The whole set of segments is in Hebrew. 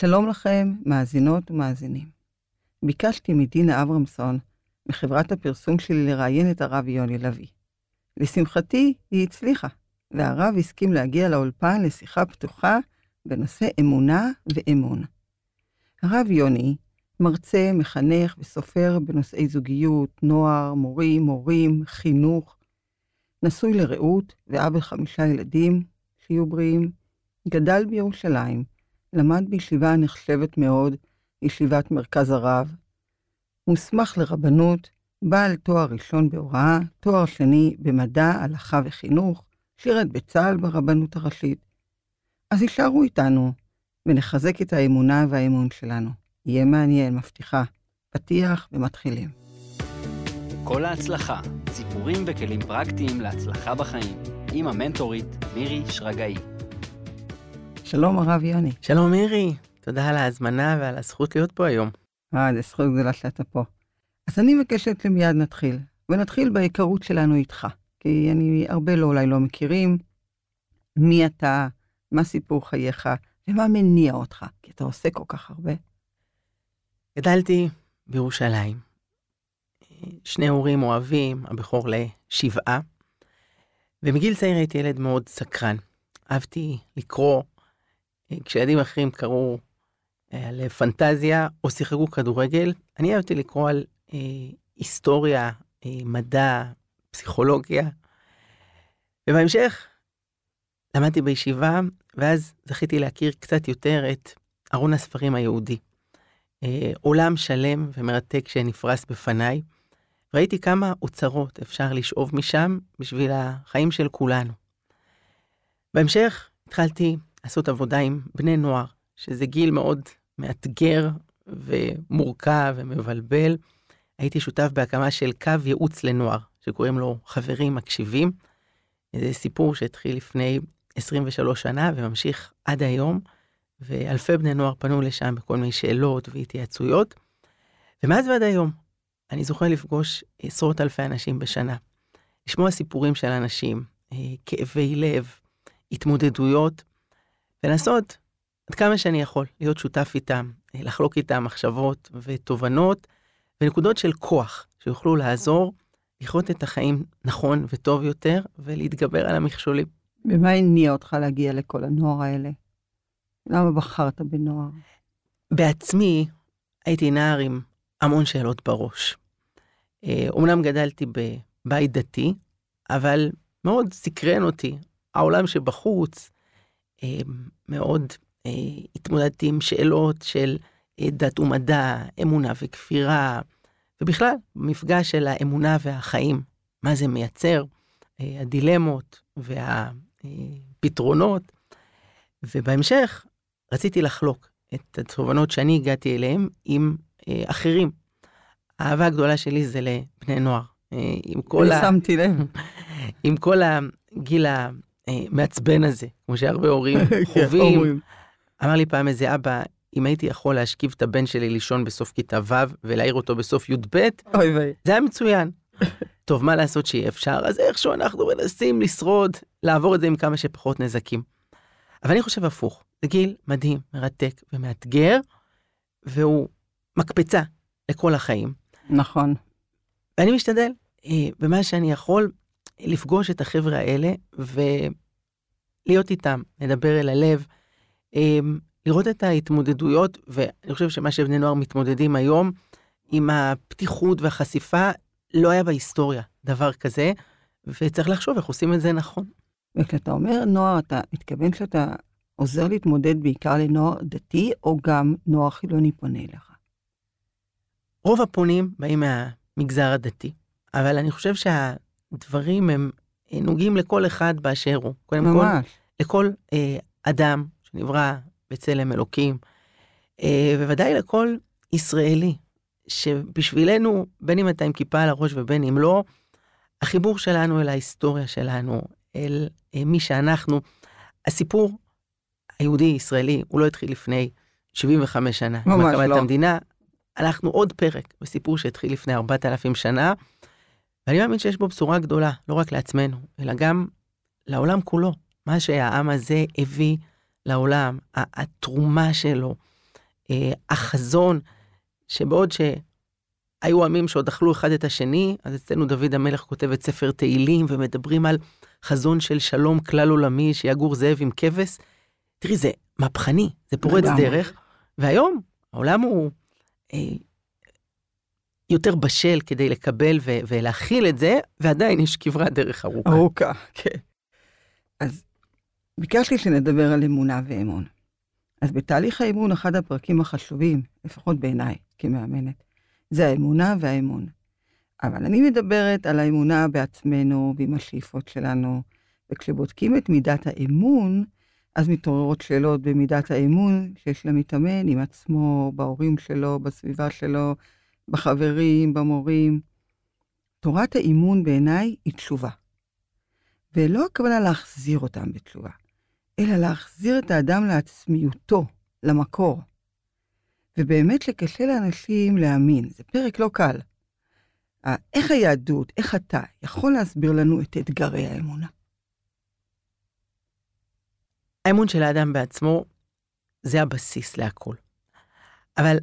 שלום לכם, מאזינות ומאזינים. ביקשתי מדינה אברמסון, מחברת הפרסום שלי, לראיין את הרב יוני לביא. לשמחתי, היא הצליחה, והרב הסכים להגיע לאולפן לשיחה פתוחה בנושא אמונה ואמון. הרב יוני, מרצה, מחנך וסופר בנושאי זוגיות, נוער, מורים, מורים, חינוך, נשוי לרעות ואבא חמישה ילדים, שיהיו בריאים, גדל בירושלים, למד בישיבה נחשבת מאוד, ישיבת מרכז הרב, מוסמך לרבנות, בעל תואר ראשון בהוראה, תואר שני במדע, הלכה וחינוך, שירת בצה"ל ברבנות הראשית. אז יישארו איתנו, ונחזק את האמונה והאמון שלנו. יהיה מעניין, מבטיחה. פתיח ומתחילים. כל ההצלחה, סיפורים וכלים פרקטיים להצלחה בחיים, עם המנטורית מירי שרגאי. שלום הרב יוני. שלום מירי, תודה על ההזמנה ועל הזכות להיות פה היום. אה, זה זכות גדולה שאתה פה. אז אני מבקשת שמיד נתחיל, ונתחיל בהיכרות שלנו איתך, כי אני, הרבה לא אולי לא מכירים מי אתה, מה סיפור חייך, ומה מניע אותך, כי אתה עושה כל כך הרבה. גדלתי בירושלים. שני הורים אוהבים, הבכור לשבעה, ומגיל צעיר הייתי ילד מאוד סקרן. אהבתי לקרוא, כשילדים אחרים קראו על פנטזיה או שיחקו כדורגל, אני אהבתי לקרוא על אה, היסטוריה, אה, מדע, פסיכולוגיה. ובהמשך למדתי בישיבה, ואז זכיתי להכיר קצת יותר את ארון הספרים היהודי. אה, עולם שלם ומרתק שנפרס בפניי. ראיתי כמה אוצרות אפשר לשאוב משם בשביל החיים של כולנו. בהמשך התחלתי לעשות עבודה עם בני נוער, שזה גיל מאוד מאתגר ומורכב ומבלבל. הייתי שותף בהקמה של קו ייעוץ לנוער, שקוראים לו חברים מקשיבים. זה סיפור שהתחיל לפני 23 שנה וממשיך עד היום, ואלפי בני נוער פנו לשם בכל מיני שאלות והתייעצויות. ומאז ועד היום, אני זוכר לפגוש עשרות אלפי אנשים בשנה, לשמוע סיפורים של אנשים, אה, כאבי לב, התמודדויות, ולנסות עד כמה שאני יכול להיות שותף איתם, לחלוק איתם מחשבות ותובנות ונקודות של כוח שיוכלו לעזור לחיות את החיים נכון וטוב יותר ולהתגבר על המכשולים. ומה הניע אותך להגיע לכל הנוער האלה? למה בחרת בנוער? בעצמי הייתי נער עם המון שאלות בראש. אומנם אה, גדלתי בבית דתי, אבל מאוד סקרן אותי העולם שבחוץ, מאוד אה, התמודדתי עם שאלות של דת ומדע, אמונה וכפירה, ובכלל, מפגש של האמונה והחיים, מה זה מייצר, הדילמות והפתרונות. ובהמשך רציתי לחלוק את התובנות שאני הגעתי אליהן עם אחרים, האהבה הגדולה שלי זה לבני נוער. אה, עם כל ה... שמתי לב. עם כל הגיל המעצבן הזה, כמו שהרבה הורים כן, חווים. אמר לי פעם איזה אבא, אם הייתי יכול להשכיב את הבן שלי לישון בסוף כיתה ו' ולהעיר אותו בסוף י"ב, זה היה מצוין. טוב, מה לעשות שיהיה אפשר? אז איכשהו אנחנו מנסים לשרוד, לעבור את זה עם כמה שפחות נזקים. אבל אני חושב הפוך, זה גיל מדהים, מרתק ומאתגר, והוא מקפצה לכל החיים. נכון. ואני משתדל אה, במה שאני יכול לפגוש את החבר'ה האלה ולהיות איתם, לדבר אל הלב, אה, לראות את ההתמודדויות, ואני חושב שמה שבני נוער מתמודדים היום, עם הפתיחות והחשיפה, לא היה בהיסטוריה דבר כזה, וצריך לחשוב איך עושים את זה נכון. וכשאתה אומר נוער, אתה מתכוון שאתה עוזר להתמודד בעיקר לנוער דתי, או גם נוער חילוני פונה אליך? רוב הפונים באים מהמגזר הדתי, אבל אני חושב שהדברים הם נוגעים לכל אחד באשר הוא. קודם ממש. כל, לכל אה, אדם שנברא בצלם אלוקים, אה, בוודאי לכל ישראלי, שבשבילנו, בין אם אתה עם כיפה על הראש ובין אם לא, החיבור שלנו אל ההיסטוריה שלנו, אל אה, מי שאנחנו, הסיפור היהודי-ישראלי, הוא לא התחיל לפני 75 שנה. ממש לא. המדינה, אנחנו עוד פרק בסיפור שהתחיל לפני 4,000 שנה, ואני מאמין שיש בו בשורה גדולה, לא רק לעצמנו, אלא גם לעולם כולו. מה שהעם הזה הביא לעולם, התרומה שלו, אה, החזון, שבעוד שהיו עמים שעוד אכלו אחד את השני, אז אצלנו דוד המלך כותב את ספר תהילים ומדברים על חזון של שלום כלל עולמי, שיגור זאב עם כבש. תראי, זה מהפכני, זה פורץ. דרך, והיום העולם הוא אה, יותר בשל כדי לקבל ו- ולהכיל את זה, ועדיין יש כברת דרך ארוכה. ארוכה, כן. אז ביקשתי שנדבר על אמונה ואמון. אז בתהליך האמון, אחד הפרקים החשובים, לפחות בעיניי כמאמנת, זה האמונה והאמון. אבל אני מדברת על האמונה בעצמנו ועם השאיפות שלנו, וכשבודקים את מידת האמון, אז מתעוררות שאלות במידת האמון שיש למתאמן עם עצמו, בהורים שלו, בסביבה שלו, בחברים, במורים. תורת האימון בעיניי היא תשובה. ולא הכוונה להחזיר אותם בתשובה, אלא להחזיר את האדם לעצמיותו, למקור. ובאמת לקשה לאנשים להאמין, זה פרק לא קל. איך היהדות, איך אתה, יכול להסביר לנו את אתגרי האמונה? האמון של האדם בעצמו זה הבסיס להכל. אבל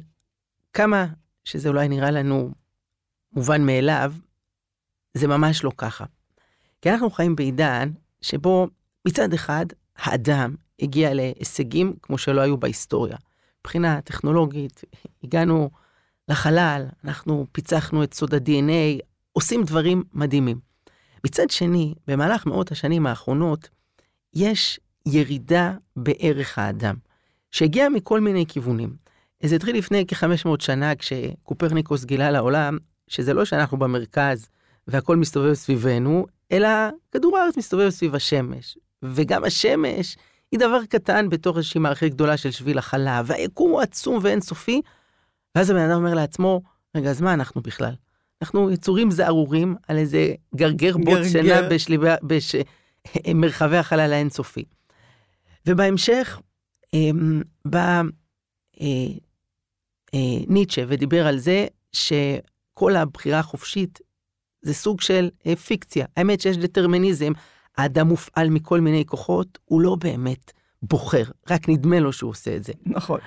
כמה שזה אולי נראה לנו מובן מאליו, זה ממש לא ככה. כי אנחנו חיים בעידן שבו מצד אחד האדם הגיע להישגים כמו שלא היו בהיסטוריה. מבחינה טכנולוגית, הגענו לחלל, אנחנו פיצחנו את סוד ה-DNA, עושים דברים מדהימים. מצד שני, במהלך מאות השנים האחרונות, יש ירידה בערך האדם, שהגיעה מכל מיני כיוונים. זה התחיל לפני כ-500 שנה, כשקופרניקוס גילה לעולם, שזה לא שאנחנו במרכז והכל מסתובב סביבנו, אלא כדור הארץ מסתובב סביב השמש. וגם השמש היא דבר קטן בתוך איזושהי מערכת גדולה של שביל החלב, והיקום הוא עצום ואינסופי. ואז הבן אדם אומר לעצמו, רגע, אז מה אנחנו בכלל? אנחנו יצורים זערורים על איזה גרגר גרגר. שינה בשליבה, בש... מרחבי החלל האינסופי. ובהמשך אמ, בא אה, אה, ניטשה ודיבר על זה שכל הבחירה החופשית זה סוג של אה, פיקציה. האמת שיש דטרמיניזם, האדם מופעל מכל מיני כוחות, הוא לא באמת בוחר, רק נדמה לו שהוא עושה את זה. נכון.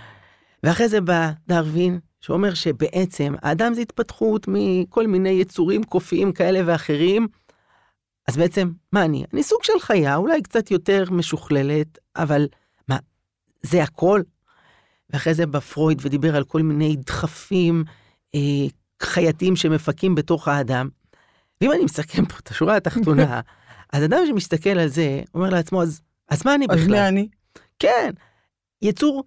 ואחרי זה בא דרווין, שאומר שבעצם האדם זה התפתחות מכל מיני יצורים קופיים כאלה ואחרים. אז בעצם, מה אני? אני סוג של חיה, אולי קצת יותר משוכללת, אבל מה, זה הכל? ואחרי זה בא פרויד ודיבר על כל מיני דחפים אה, חייתיים שמפקים בתוך האדם. ואם אני מסכם פה את השורה התחתונה, אז אדם שמסתכל על זה, אומר לעצמו, אז, אז מה אני בכלל? אז מי אני? כן, יצור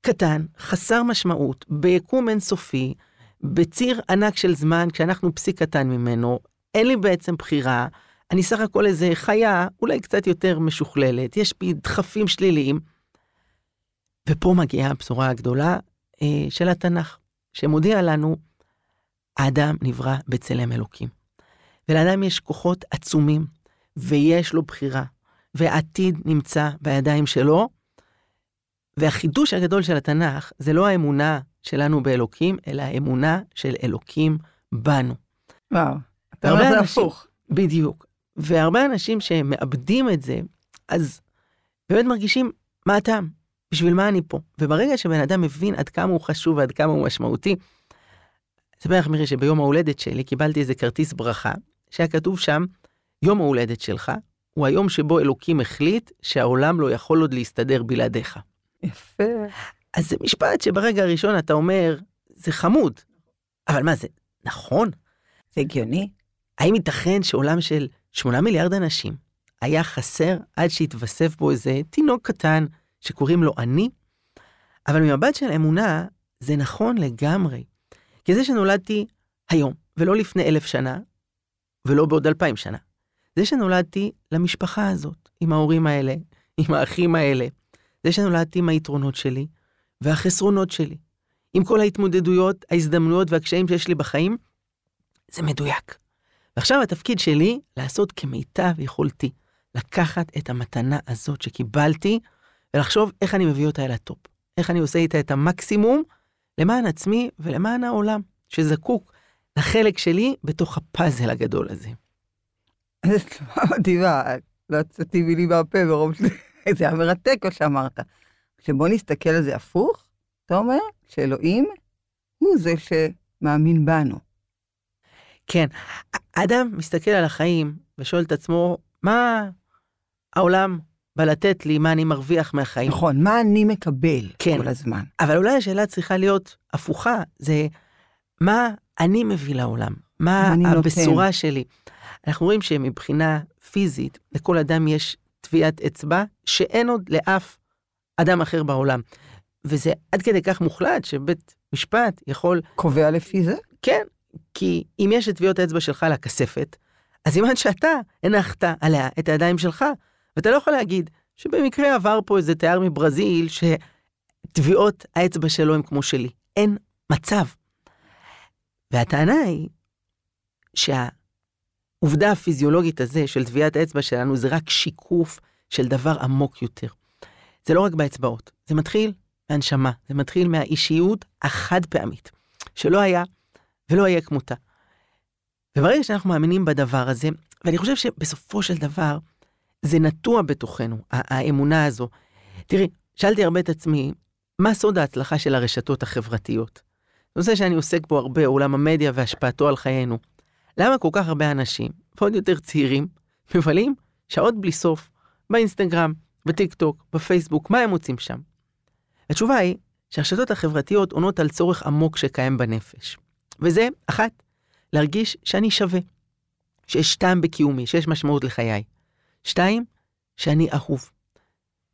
קטן, חסר משמעות, ביקום אינסופי, בציר ענק של זמן, כשאנחנו פסיק קטן ממנו, אין לי בעצם בחירה, אני סך הכל איזה חיה, אולי קצת יותר משוכללת, יש בי דחפים שליליים. ופה מגיעה הבשורה הגדולה אה, של התנ"ך, שמודיע לנו, האדם נברא בצלם אלוקים. ולאדם יש כוחות עצומים, ויש לו בחירה, והעתיד נמצא בידיים שלו, והחידוש הגדול של התנ"ך זה לא האמונה שלנו באלוקים, אלא האמונה של אלוקים בנו. וואו, אתה אומר זה הפוך. בדיוק. והרבה אנשים שמאבדים את זה, אז באמת מרגישים, מה הטעם? בשביל מה אני פה? וברגע שבן אדם מבין עד כמה הוא חשוב ועד כמה הוא משמעותי, אספר לך מירי שביום ההולדת שלי קיבלתי איזה כרטיס ברכה, שהיה כתוב שם, יום ההולדת שלך הוא היום שבו אלוקים החליט שהעולם לא יכול עוד להסתדר בלעדיך. יפה. אז זה משפט שברגע הראשון אתה אומר, זה חמוד, אבל מה זה, נכון? זה הגיוני? האם ייתכן שעולם של 8 מיליארד אנשים היה חסר עד שהתווסף בו איזה תינוק קטן שקוראים לו אני? אבל ממבט של אמונה, זה נכון לגמרי. כי זה שנולדתי היום, ולא לפני אלף שנה, ולא בעוד אלפיים שנה. זה שנולדתי למשפחה הזאת, עם ההורים האלה, עם האחים האלה. זה שנולדתי עם היתרונות שלי והחסרונות שלי. עם כל ההתמודדויות, ההזדמנויות והקשיים שיש לי בחיים, זה מדויק. ועכשיו התפקיד שלי לעשות כמיטב יכולתי, לקחת את המתנה הזאת שקיבלתי ולחשוב איך אני מביא אותה אל ה top, איך אני עושה איתה את המקסימום למען עצמי ולמען העולם, שזקוק לחלק שלי בתוך הפאזל הגדול הזה. איזה תשובה מדהימה, לא יצאתי מילים מהפה ברוב שזה, זה היה מרתק מה שאמרת. כשבוא נסתכל על זה הפוך, אתה אומר שאלוהים הוא זה שמאמין בנו. כן, האדם מסתכל על החיים ושואל את עצמו, מה העולם בא לתת לי, מה אני מרוויח מהחיים? נכון, מה אני מקבל כן. כל הזמן. אבל אולי השאלה צריכה להיות הפוכה, זה מה אני מביא לעולם? מה הבשורה נותן? שלי? אנחנו רואים שמבחינה פיזית, לכל אדם יש טביעת אצבע שאין עוד לאף אדם אחר בעולם. וזה עד כדי כך מוחלט שבית משפט יכול, קובע לפי זה? כן, כי אם יש את טביעות האצבע שלך על הכספת, אז סימן שאתה הנחת עליה את הידיים שלך, ואתה לא יכול להגיד שבמקרה עבר פה איזה תייר מברזיל שטביעות האצבע שלו הם כמו שלי. אין מצב. והטענה היא שהעובדה הפיזיולוגית הזה של טביעת האצבע שלנו זה רק שיקוף של דבר עמוק יותר. זה לא רק באצבעות, זה מתחיל מהנשמה, זה מתחיל מהאישיות החד פעמית, שלא היה ולא יהיה כמותה. וברגע שאנחנו מאמינים בדבר הזה, ואני חושב שבסופו של דבר זה נטוע בתוכנו, האמונה הזו. תראי, שאלתי הרבה את עצמי, מה סוד ההצלחה של הרשתות החברתיות? נושא שאני עוסק בו הרבה, עולם המדיה והשפעתו על חיינו. למה כל כך הרבה אנשים, ועוד יותר צעירים, מבלים שעות בלי סוף באינסטגרם, בטיק טוק, בפייסבוק, מה הם מוצאים שם? התשובה היא שהרשתות החברתיות עונות על צורך עמוק שקיים בנפש. וזה, אחת, להרגיש שאני שווה, שיש טעם בקיומי, שיש משמעות לחיי. שתיים, שאני אהוב,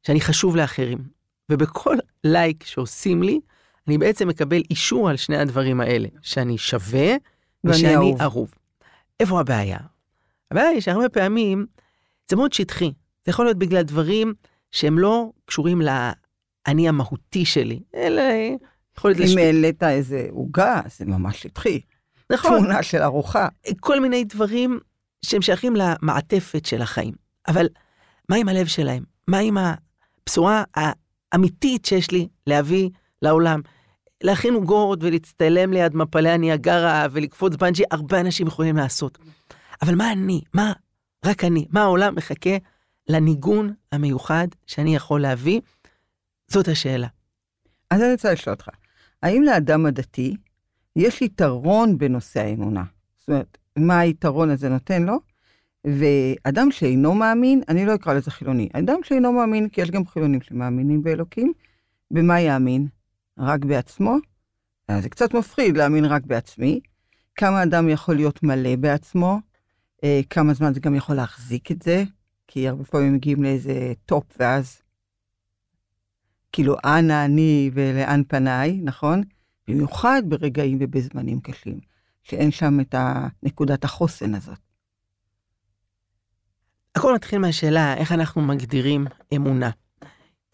שאני חשוב לאחרים. ובכל לייק שעושים לי, אני בעצם מקבל אישור על שני הדברים האלה, שאני שווה ושאני אהוב. אהוב. איפה הבעיה? הבעיה היא שהרבה פעמים זה מאוד שטחי. זה יכול להיות בגלל דברים שהם לא קשורים לאני המהותי שלי, אלא יכול להיות אם. העלית איזה עוגה, זה ממש שטחי. נכון, תמונה של ארוחה. כל מיני דברים שהם שייכים למעטפת של החיים. אבל מה עם הלב שלהם? מה עם הבשורה האמיתית שיש לי להביא לעולם? להכין עוגות ולהצטלם ליד מפלי הניאגרה ולקפוץ בנג'י, הרבה אנשים יכולים לעשות. אבל מה אני? מה רק אני? מה העולם מחכה לניגון המיוחד שאני יכול להביא? זאת השאלה. אז אני רוצה לשאול אותך, האם לאדם הדתי יש יתרון בנושא האמונה? זאת אומרת, מה היתרון הזה נותן לו? ואדם שאינו מאמין, אני לא אקרא לזה חילוני, אדם שאינו מאמין, כי יש גם חילונים שמאמינים באלוקים, במה יאמין? רק בעצמו? אז זה קצת מפחיד להאמין רק בעצמי. כמה אדם יכול להיות מלא בעצמו? אה, כמה זמן זה גם יכול להחזיק את זה? כי הרבה פעמים מגיעים לאיזה top ואז כאילו אנה אני ולאן פניי, נכון? במיוחד ברגעים ובזמנים קשים, שאין שם את נקודת החוסן הזאת. הכל מתחיל מהשאלה איך אנחנו מגדירים אמונה.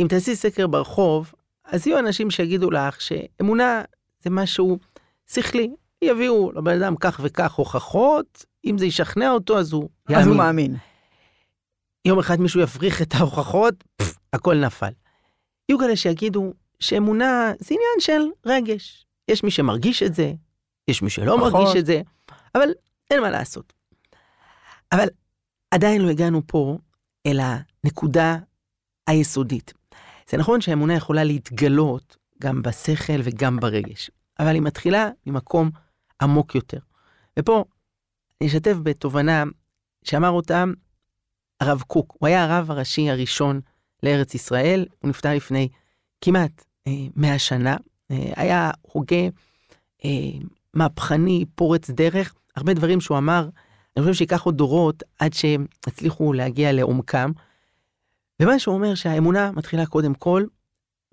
אם תעשי סקר ברחוב, אז יהיו אנשים שיגידו לך שאמונה זה משהו שכלי. יביאו לבן אדם כך וכך הוכחות, אם זה ישכנע אותו אז הוא יאמין. אז הוא מאמין. יום אחד מישהו יפריך את ההוכחות, פף, הכל נפל. יהיו כאלה שיגידו שאמונה זה עניין של רגש. יש מי שמרגיש את זה, יש מי שלא נכון. מרגיש את זה, אבל אין מה לעשות. אבל עדיין לא הגענו פה אל הנקודה היסודית. זה נכון שהאמונה יכולה להתגלות גם בשכל וגם ברגש, אבל היא מתחילה ממקום עמוק יותר. ופה אני אשתף בתובנה שאמר אותה הרב קוק. הוא היה הרב הראשי הראשון לארץ ישראל, הוא נפטר לפני כמעט אה, 100 שנה. אה, היה הוגה אה, מהפכני, פורץ דרך, הרבה דברים שהוא אמר, אני חושב שייקח עוד דורות עד שהצליחו להגיע לעומקם. ומה שהוא אומר שהאמונה מתחילה קודם כל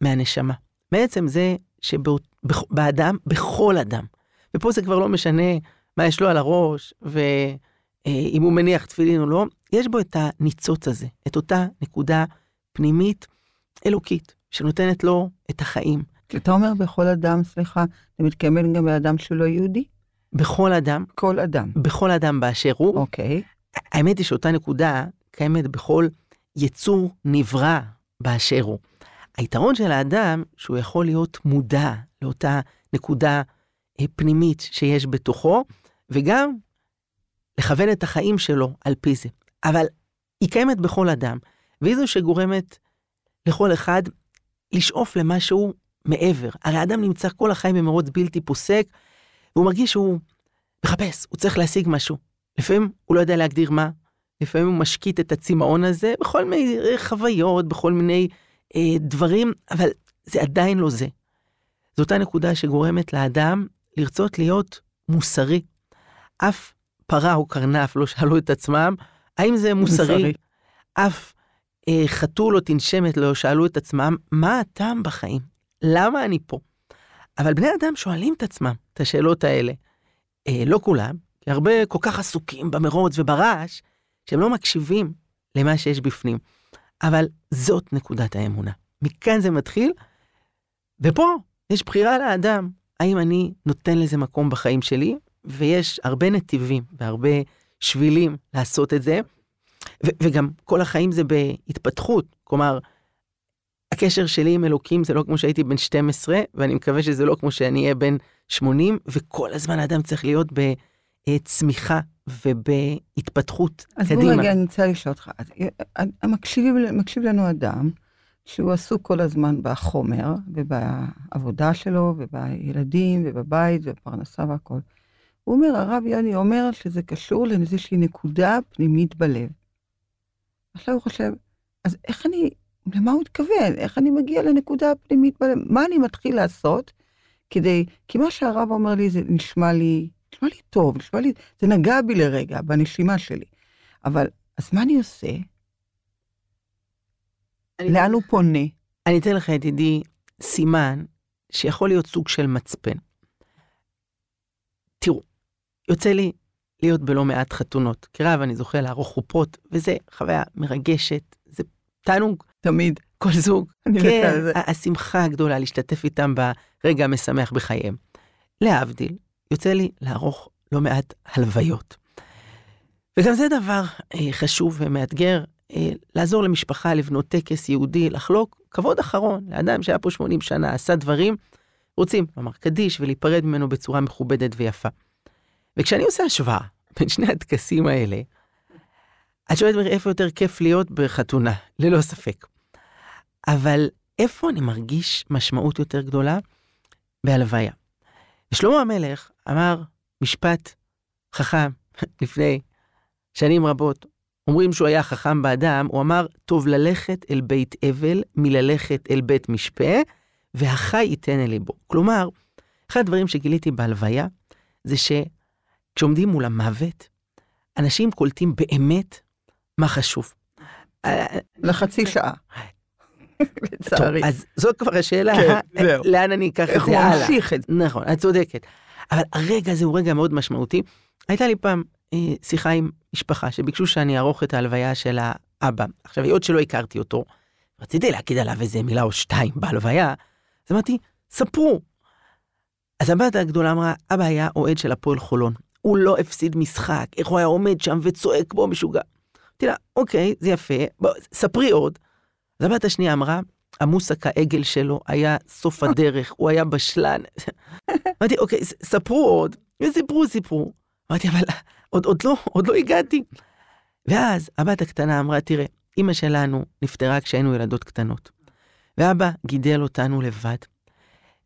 מהנשמה. בעצם זה שבאדם, בכל אדם, ופה זה כבר לא משנה מה יש לו על הראש, ואם הוא מניח תפילין או לא, יש בו את הניצוץ הזה, את אותה נקודה פנימית אלוקית, שנותנת לו את החיים. כשאתה אומר בכל אדם, סליחה, אתה מתכוון גם באדם שהוא לא יהודי? בכל אדם, כל אדם. בכל אדם באשר הוא, אוקיי. האמת היא שאותה נקודה קיימת בכל יצור נברא באשר הוא. היתרון של האדם, שהוא יכול להיות מודע לאותה נקודה אה, פנימית שיש בתוכו, וגם לכוון את החיים שלו על פי זה. אבל היא קיימת בכל אדם, והיא זו שגורמת לכל אחד לשאוף למשהו מעבר. הרי האדם נמצא כל החיים במרוץ בלתי פוסק, והוא מרגיש שהוא מחפש, הוא צריך להשיג משהו. לפעמים הוא לא יודע להגדיר מה, לפעמים הוא משקיט את הצמאון הזה בכל מיני חוויות, בכל מיני אה, דברים, אבל זה עדיין לא זה. זו אותה נקודה שגורמת לאדם לרצות להיות מוסרי. אף פרה או קרנף לא שאלו את עצמם, האם זה מוסרי? מוסרי. אף אה, חתול או תנשמת לא שאלו את עצמם, מה הטעם בחיים? למה אני פה? אבל בני אדם שואלים את עצמם את השאלות האלה. אה, לא כולם, כי הרבה כל כך עסוקים במרוץ וברעש, שהם לא מקשיבים למה שיש בפנים. אבל זאת נקודת האמונה. מכאן זה מתחיל, ופה יש בחירה לאדם, האם אני נותן לזה מקום בחיים שלי, ויש הרבה נתיבים והרבה שבילים לעשות את זה, ו- וגם כל החיים זה בהתפתחות, כלומר, הקשר שלי עם אלוקים זה לא כמו שהייתי בן 12, ואני מקווה שזה לא כמו שאני אהיה בן 80, וכל הזמן האדם צריך להיות בצמיחה ובהתפתחות אז קדימה. אז בוא רגע, אני רוצה לשאול אותך, מקשיב, מקשיב לנו אדם שהוא עסוק כל הזמן בחומר, ובעבודה שלו, ובילדים, ובבית, ובפרנסה והכל. הוא אומר, הרב יוני אומר שזה קשור לאיזושהי נקודה פנימית בלב. עכשיו הוא חושב, אז איך אני, למה הוא התכוון? איך אני מגיע לנקודה הפנימית? מה אני מתחיל לעשות כדי, כי מה שהרב אומר לי זה נשמע לי, נשמע לי טוב, נשמע לי, זה נגע בי לרגע, בנשימה שלי. אבל, אז מה אני עושה? אני לאן הוא פונה? אני אתן לך, ידידי, סימן שיכול להיות סוג של מצפן. תראו, יוצא לי להיות בלא מעט חתונות. כרב אני זוכה לערוך חופות, וזה חוויה מרגשת, זה תענוג. תמיד. כל זוג. כן, השמחה הגדולה להשתתף איתם ברגע המשמח בחייהם. להבדיל, יוצא לי לערוך לא מעט הלוויות. וגם זה דבר אה, חשוב ומאתגר, אה, לעזור למשפחה לבנות טקס יהודי, לחלוק כבוד אחרון לאדם שהיה פה 80 שנה, עשה דברים, רוצים לומר קדיש ולהיפרד ממנו בצורה מכובדת ויפה. וכשאני עושה השוואה בין שני הטקסים האלה, את שואלת איפה יותר כיף להיות בחתונה, ללא ספק. אבל איפה אני מרגיש משמעות יותר גדולה? בהלוויה. ושלמה המלך אמר משפט חכם לפני שנים רבות. אומרים שהוא היה חכם באדם, הוא אמר, טוב ללכת אל בית אבל מללכת אל בית משפה, והחי ייתן אל ליבו. כלומר, אחד הדברים שגיליתי בהלוויה, זה שכשעומדים מול המוות, אנשים קולטים באמת מה חשוב. לחצי שעה. לצערי. טוב, אז זאת כבר השאלה, כן, זהו. לאן אני אקח את זה הלאה. איך הוא ממשיך את זה. נכון, את צודקת. אבל הרגע הזה הוא רגע מאוד משמעותי. הייתה לי פעם אה, שיחה עם משפחה שביקשו שאני אערוך את ההלוויה של האבא. עכשיו, היות שלא הכרתי אותו, רציתי להגיד עליו איזה מילה או שתיים בהלוויה, אז אמרתי, ספרו. אז הבת הגדולה אמרה, אבא היה אוהד של הפועל חולון. הוא לא הפסיד משחק, איך הוא היה עומד שם וצועק כמו משוגע. אמרתי לה, אוקיי, זה יפה, בוא, ספרי עוד. אז הבת השנייה אמרה, המוסק העגל שלו היה סוף הדרך, הוא היה בשלן. אמרתי, אוקיי, ספרו עוד, וסיפרו, סיפרו. אמרתי, אבל עוד, עוד, לא, עוד לא הגעתי. ואז הבת הקטנה אמרה, תראה, אימא שלנו נפטרה כשהיינו ילדות קטנות, ואבא גידל אותנו לבד.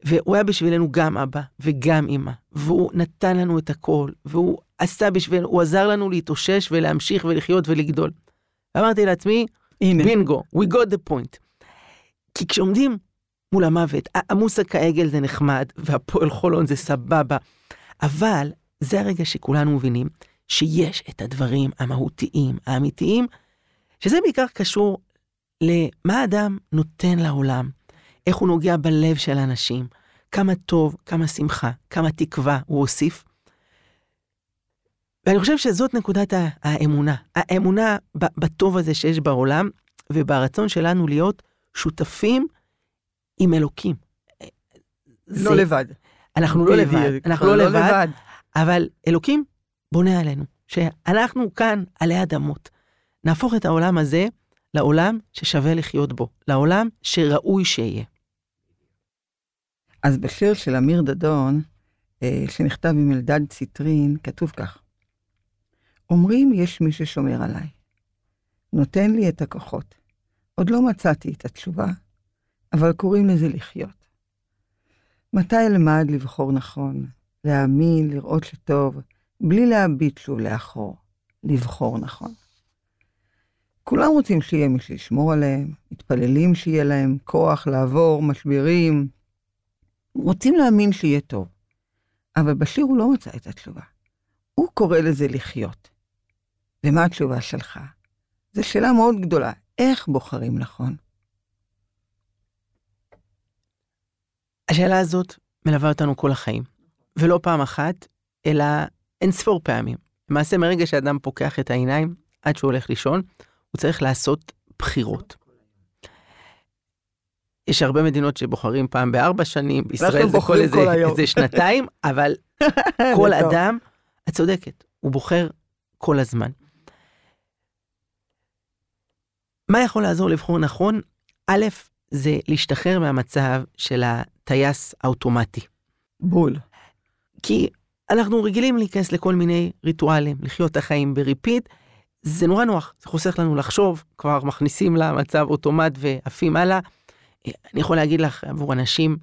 והוא היה בשבילנו גם אבא וגם אימא, והוא נתן לנו את הכל, והוא עשה בשבילנו, הוא עזר לנו להתאושש ולהמשיך ולחיות ולגדול. אמרתי לעצמי, הנה. בינגו, we got the point. כי כשעומדים מול המוות, המוסק העגל זה נחמד, והפועל חולון זה סבבה, אבל זה הרגע שכולנו מבינים שיש את הדברים המהותיים, האמיתיים, שזה בעיקר קשור למה האדם נותן לעולם, איך הוא נוגע בלב של האנשים, כמה טוב, כמה שמחה, כמה תקווה הוא הוסיף. ואני חושב שזאת נקודת האמונה, האמונה בטוב הזה שיש בעולם, וברצון שלנו להיות שותפים עם אלוקים. לא לבד. אנחנו לא לבד, אנחנו לא, לא לבד, אבל אלוקים בונה עלינו, שאנחנו כאן עלי אדמות. נהפוך את העולם הזה לעולם ששווה לחיות בו, לעולם שראוי שיהיה. אז בשיר של אמיר דדון, אה, שנכתב עם אלדד ציטרין, כתוב כך: אומרים יש מי ששומר עליי, נותן לי את הכוחות. עוד לא מצאתי את התשובה, אבל קוראים לזה לחיות. מתי אלמד לבחור נכון, להאמין, לראות שטוב, בלי להביט שוב לאחור, לבחור נכון. כולם רוצים שיהיה מי שישמור עליהם, מתפללים שיהיה להם כוח לעבור משברים, רוצים להאמין שיהיה טוב. אבל בשיר הוא לא מצא את התשובה. הוא קורא לזה לחיות. ומה התשובה שלך? זו שאלה מאוד גדולה, איך בוחרים נכון? השאלה הזאת מלווה אותנו כל החיים, ולא פעם אחת, אלא אין ספור פעמים. למעשה, מרגע שאדם פוקח את העיניים עד שהוא הולך לישון, הוא צריך לעשות בחירות. יש הרבה מדינות שבוחרים פעם בארבע שנים, בישראל זה כל איזה, איזה שנתיים, אבל כל אדם, את צודקת, הוא בוחר כל הזמן. מה יכול לעזור לבחור נכון? א', זה להשתחרר מהמצב של הטייס האוטומטי. בול. כי אנחנו רגילים להיכנס לכל מיני ריטואלים, לחיות את החיים ב repeat, זה נורא נוח, זה חוסך לנו לחשוב, כבר מכניסים למצב אוטומט ועפים הלאה. אני יכול להגיד לך, עבור אנשים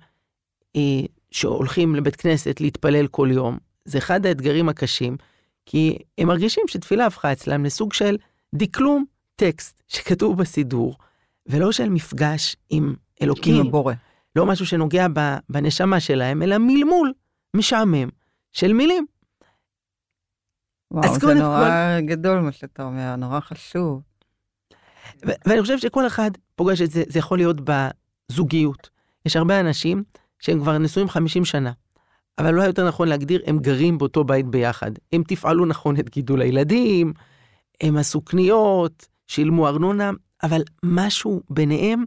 אה, שהולכים לבית כנסת להתפלל כל יום, זה אחד האתגרים הקשים, כי הם מרגישים שתפילה הפכה אצלם לסוג של דקלום טקסט שכתוב בסידור, ולא של מפגש עם אלוקים. עם הבורא. לא משהו שנוגע בנשמה שלהם, אלא מלמול משעמם של מילים. וואו, זה נורא כל... גדול מה שאתה אומר, נורא חשוב. ואני חושב שכל אחד פוגש את זה, זה יכול להיות בזוגיות. יש הרבה אנשים שהם כבר נשואים 50 שנה, אבל אולי יותר נכון להגדיר, הם גרים באותו בית ביחד. הם תפעלו נכון את גידול הילדים, הם עשו קניות, שילמו ארנונה, אבל משהו ביניהם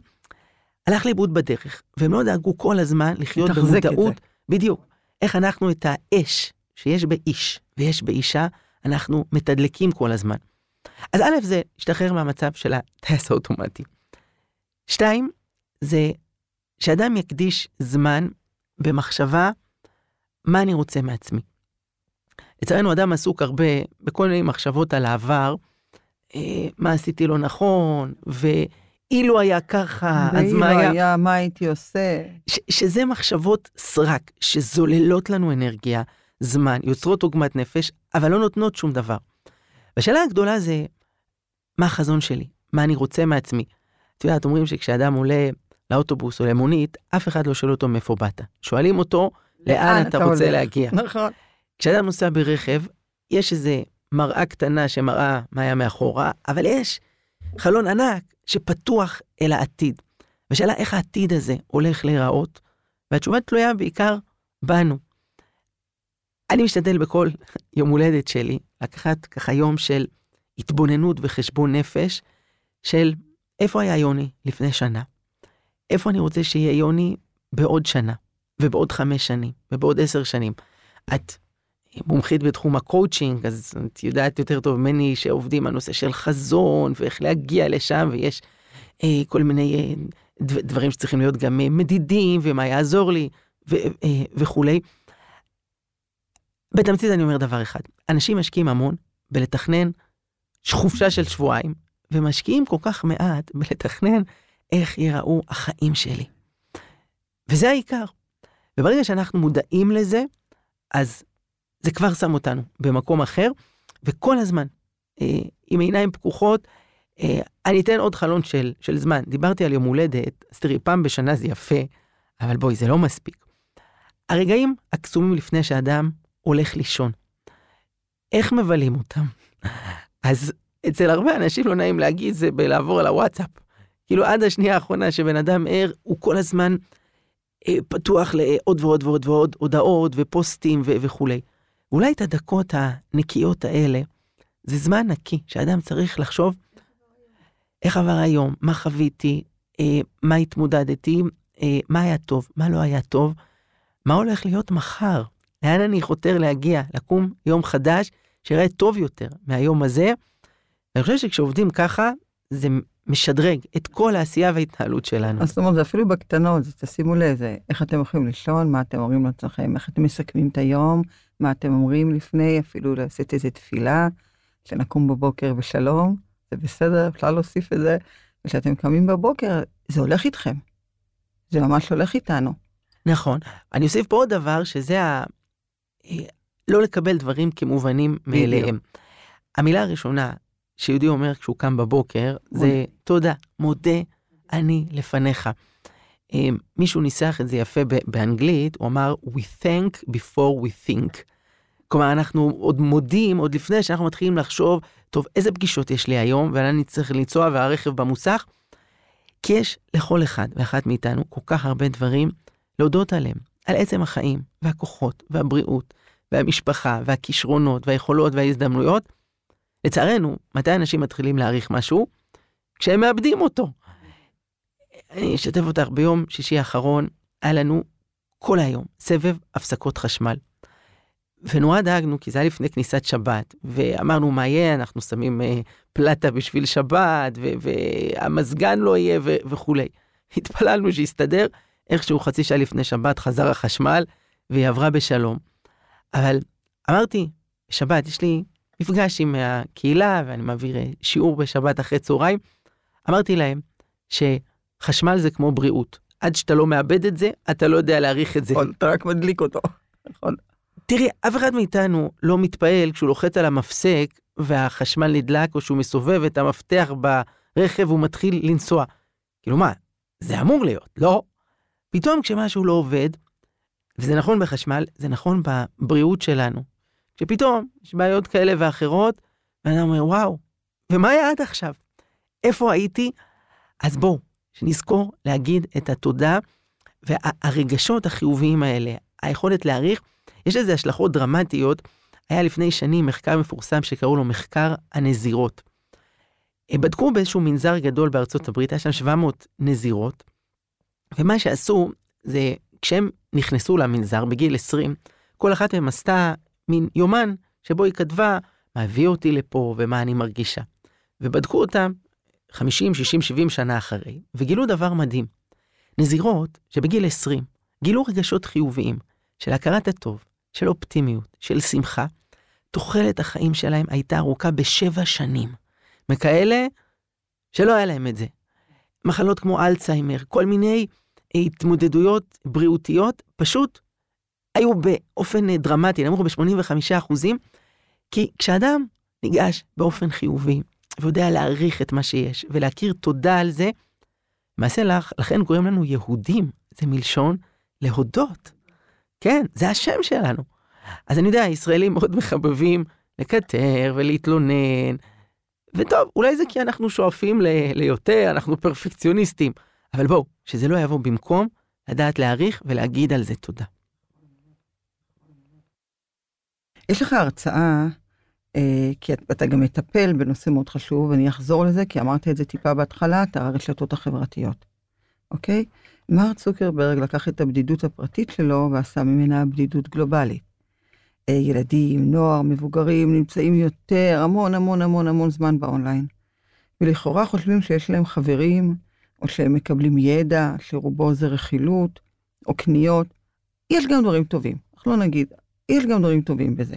הלך לאיבוד בדרך, והם לא דאגו כל הזמן לחיות במודעות. בדיוק. איך אנחנו את האש שיש באיש ויש באישה, אנחנו מתדלקים כל הזמן. אז א', זה להשתחרר מהמצב של הטייס האוטומטי. שתיים, זה שאדם יקדיש זמן במחשבה מה אני רוצה מעצמי. לצערנו אדם עסוק הרבה בכל מיני מחשבות על העבר, מה עשיתי לא נכון, ואילו היה ככה, אז מה היה... היה, מה הייתי עושה? ש- שזה מחשבות סרק, שזוללות לנו אנרגיה, זמן, יוצרות עוגמת נפש, אבל לא נותנות שום דבר. והשאלה הגדולה זה, מה החזון שלי? מה אני רוצה מעצמי? את יודעת, אומרים שכשאדם עולה לאוטובוס או למונית, אף אחד לא שואל אותו מאיפה באת. שואלים אותו, לאן אתה רוצה הולך. להגיע. נכון. כשאדם נוסע ברכב, יש איזה מראה קטנה שמראה מה היה מאחורה, אבל יש חלון ענק שפתוח אל העתיד. והשאלה איך העתיד הזה הולך להיראות, והתשובה תלויה בעיקר בנו. אני משתדל בכל יום הולדת שלי לקחת ככה יום של התבוננות וחשבון נפש של איפה היה יוני לפני שנה, איפה אני רוצה שיהיה יוני בעוד שנה, ובעוד חמש שנים, ובעוד עשר שנים. את מומחית בתחום הקואוצ'ינג, אז את יודעת יותר טוב ממני שעובדים על נושא של חזון ואיך להגיע לשם, ויש אה, כל מיני אה, דברים שצריכים להיות גם אה, מדידים, ומה יעזור לי, ו, אה, וכולי. בתמצית אני אומר דבר אחד, אנשים משקיעים המון בלתכנן חופשה של שבועיים, ומשקיעים כל כך מעט בלתכנן איך ייראו החיים שלי. וזה העיקר. וברגע שאנחנו מודעים לזה, אז זה כבר שם אותנו במקום אחר, וכל הזמן, אה, עם עיניים פקוחות, אה, אני אתן עוד חלון של, של זמן. דיברתי על יום הולדת, אז תראי, פעם בשנה זה יפה, אבל בואי, זה לא מספיק. הרגעים הקסומים לפני שאדם הולך לישון, איך מבלים אותם? אז אצל הרבה אנשים לא נעים להגיד זה בלעבור על הוואטסאפ. כאילו עד השנייה האחרונה שבן אדם ער, הוא כל הזמן אה, פתוח לעוד ועוד ועוד ועוד הודעות ופוסטים ו- וכולי. ואולי את הדקות הנקיות האלה, זה זמן נקי, שאדם צריך לחשוב איך עבר היום, מה חוויתי, אה, מה התמודדתי, אה, מה היה טוב, מה לא היה טוב, מה הולך להיות מחר, לאן אני חותר להגיע, לקום יום חדש שיראה טוב יותר מהיום הזה. אני חושב שכשעובדים ככה, זה משדרג את כל העשייה וההתנהלות שלנו. אז זאת אומרת, זה אפילו בקטנות, תשימו לב, איך אתם הולכים לישון, מה אתם אומרים לעצמכם, איך אתם מסכמים את היום, מה אתם אומרים לפני, אפילו לעשות איזה תפילה, שנקום בבוקר בשלום, זה בסדר, אפשר להוסיף את זה. וכשאתם קמים בבוקר, זה הולך איתכם. זה ממש הולך איתנו. נכון. אני אוסיף פה עוד דבר, שזה ה... אה, לא לקבל דברים כמובנים מאליהם. המילה הראשונה שיהודי אומר כשהוא קם בבוקר, זה תודה, מודה אני לפניך. אה, מישהו ניסח את זה יפה באנגלית, הוא אמר, We thank before we think. כלומר, אנחנו עוד מודים, עוד לפני שאנחנו מתחילים לחשוב, טוב, איזה פגישות יש לי היום, ולאן אני צריך לנסוע, והרכב במוסך? כי יש לכל אחד ואחת מאיתנו כל כך הרבה דברים להודות עליהם, על עצם החיים, והכוחות, והבריאות, והמשפחה, והכישרונות, והיכולות, וההזדמנויות. לצערנו, מתי אנשים מתחילים להעריך משהו? כשהם מאבדים אותו. אני אשתף אותך, ביום שישי האחרון היה לנו כל היום סבב הפסקות חשמל. ונורא דאגנו, כי זה היה לפני כניסת שבת, ואמרנו מה יהיה, אנחנו שמים אה, פלטה בשביל שבת, והמזגן לא יהיה וכולי. התפללנו שיסתדר, איכשהו חצי שעה לפני שבת חזר החשמל, והיא עברה בשלום. אבל אמרתי, שבת יש לי מפגש עם הקהילה, ואני מעביר אה, שיעור בשבת אחרי צהריים. אמרתי להם שחשמל זה כמו בריאות. עד שאתה לא מאבד את זה, אתה לא יודע להעריך את זה. נכון, אתה רק מדליק אותו. נכון. תראי, אף אחד מאיתנו לא מתפעל כשהוא לוחץ על המפסק והחשמל נדלק, או שהוא מסובב את המפתח ברכב והוא מתחיל לנסוע. כאילו מה, זה אמור להיות, לא? פתאום כשמשהו לא עובד, וזה נכון בחשמל, זה נכון בבריאות שלנו. כשפתאום יש בעיות כאלה ואחרות, ואני אומר, וואו, ומה היה עד עכשיו? איפה הייתי? אז בואו, שנזכור להגיד את התודה, והרגשות החיוביים האלה, היכולת להעריך, יש לזה השלכות דרמטיות. היה לפני שנים מחקר מפורסם שקראו לו מחקר הנזירות. בדקו באיזשהו מנזר גדול בארצות הברית, היה שם 700 נזירות, ומה שעשו זה, כשהם נכנסו למנזר בגיל 20, כל אחת מהן עשתה מין יומן שבו היא כתבה מה הביא אותי לפה ומה אני מרגישה. ובדקו אותם 50, 60, 70 שנה אחרי, וגילו דבר מדהים. נזירות שבגיל 20 גילו רגשות חיוביים של הכרת הטוב, של אופטימיות, של שמחה, תוחלת החיים שלהם הייתה ארוכה בשבע שנים. מכאלה שלא היה להם את זה. מחלות כמו אלצהיימר, כל מיני התמודדויות בריאותיות, פשוט היו באופן דרמטי, נמוך ב-85 אחוזים, כי כשאדם ניגש באופן חיובי, ויודע להעריך את מה שיש, ולהכיר תודה על זה, למעשה לך, לכן קוראים לנו יהודים, זה מלשון להודות. כן, זה השם שלנו. אז אני יודע, ישראלים מאוד מחבבים לקטר ולהתלונן, וטוב, אולי זה כי אנחנו שואפים ל- ליותר, אנחנו פרפקציוניסטים, אבל בואו, שזה לא יבוא במקום לדעת להעריך ולהגיד על זה תודה. יש לך הרצאה, אה, כי אתה גם מטפל בנושא מאוד חשוב, ואני אחזור לזה, כי אמרתי את זה טיפה בהתחלה, את הרשתות החברתיות, אוקיי? מר צוקרברג לקח את הבדידות הפרטית שלו ועשה ממנה בדידות גלובלית. אה, ילדים, נוער, מבוגרים נמצאים יותר, המון המון המון המון זמן באונליין. ולכאורה חושבים שיש להם חברים, או שהם מקבלים ידע, שרובו זה רכילות, או קניות. יש גם דברים טובים, אנחנו לא נגיד, יש גם דברים טובים בזה.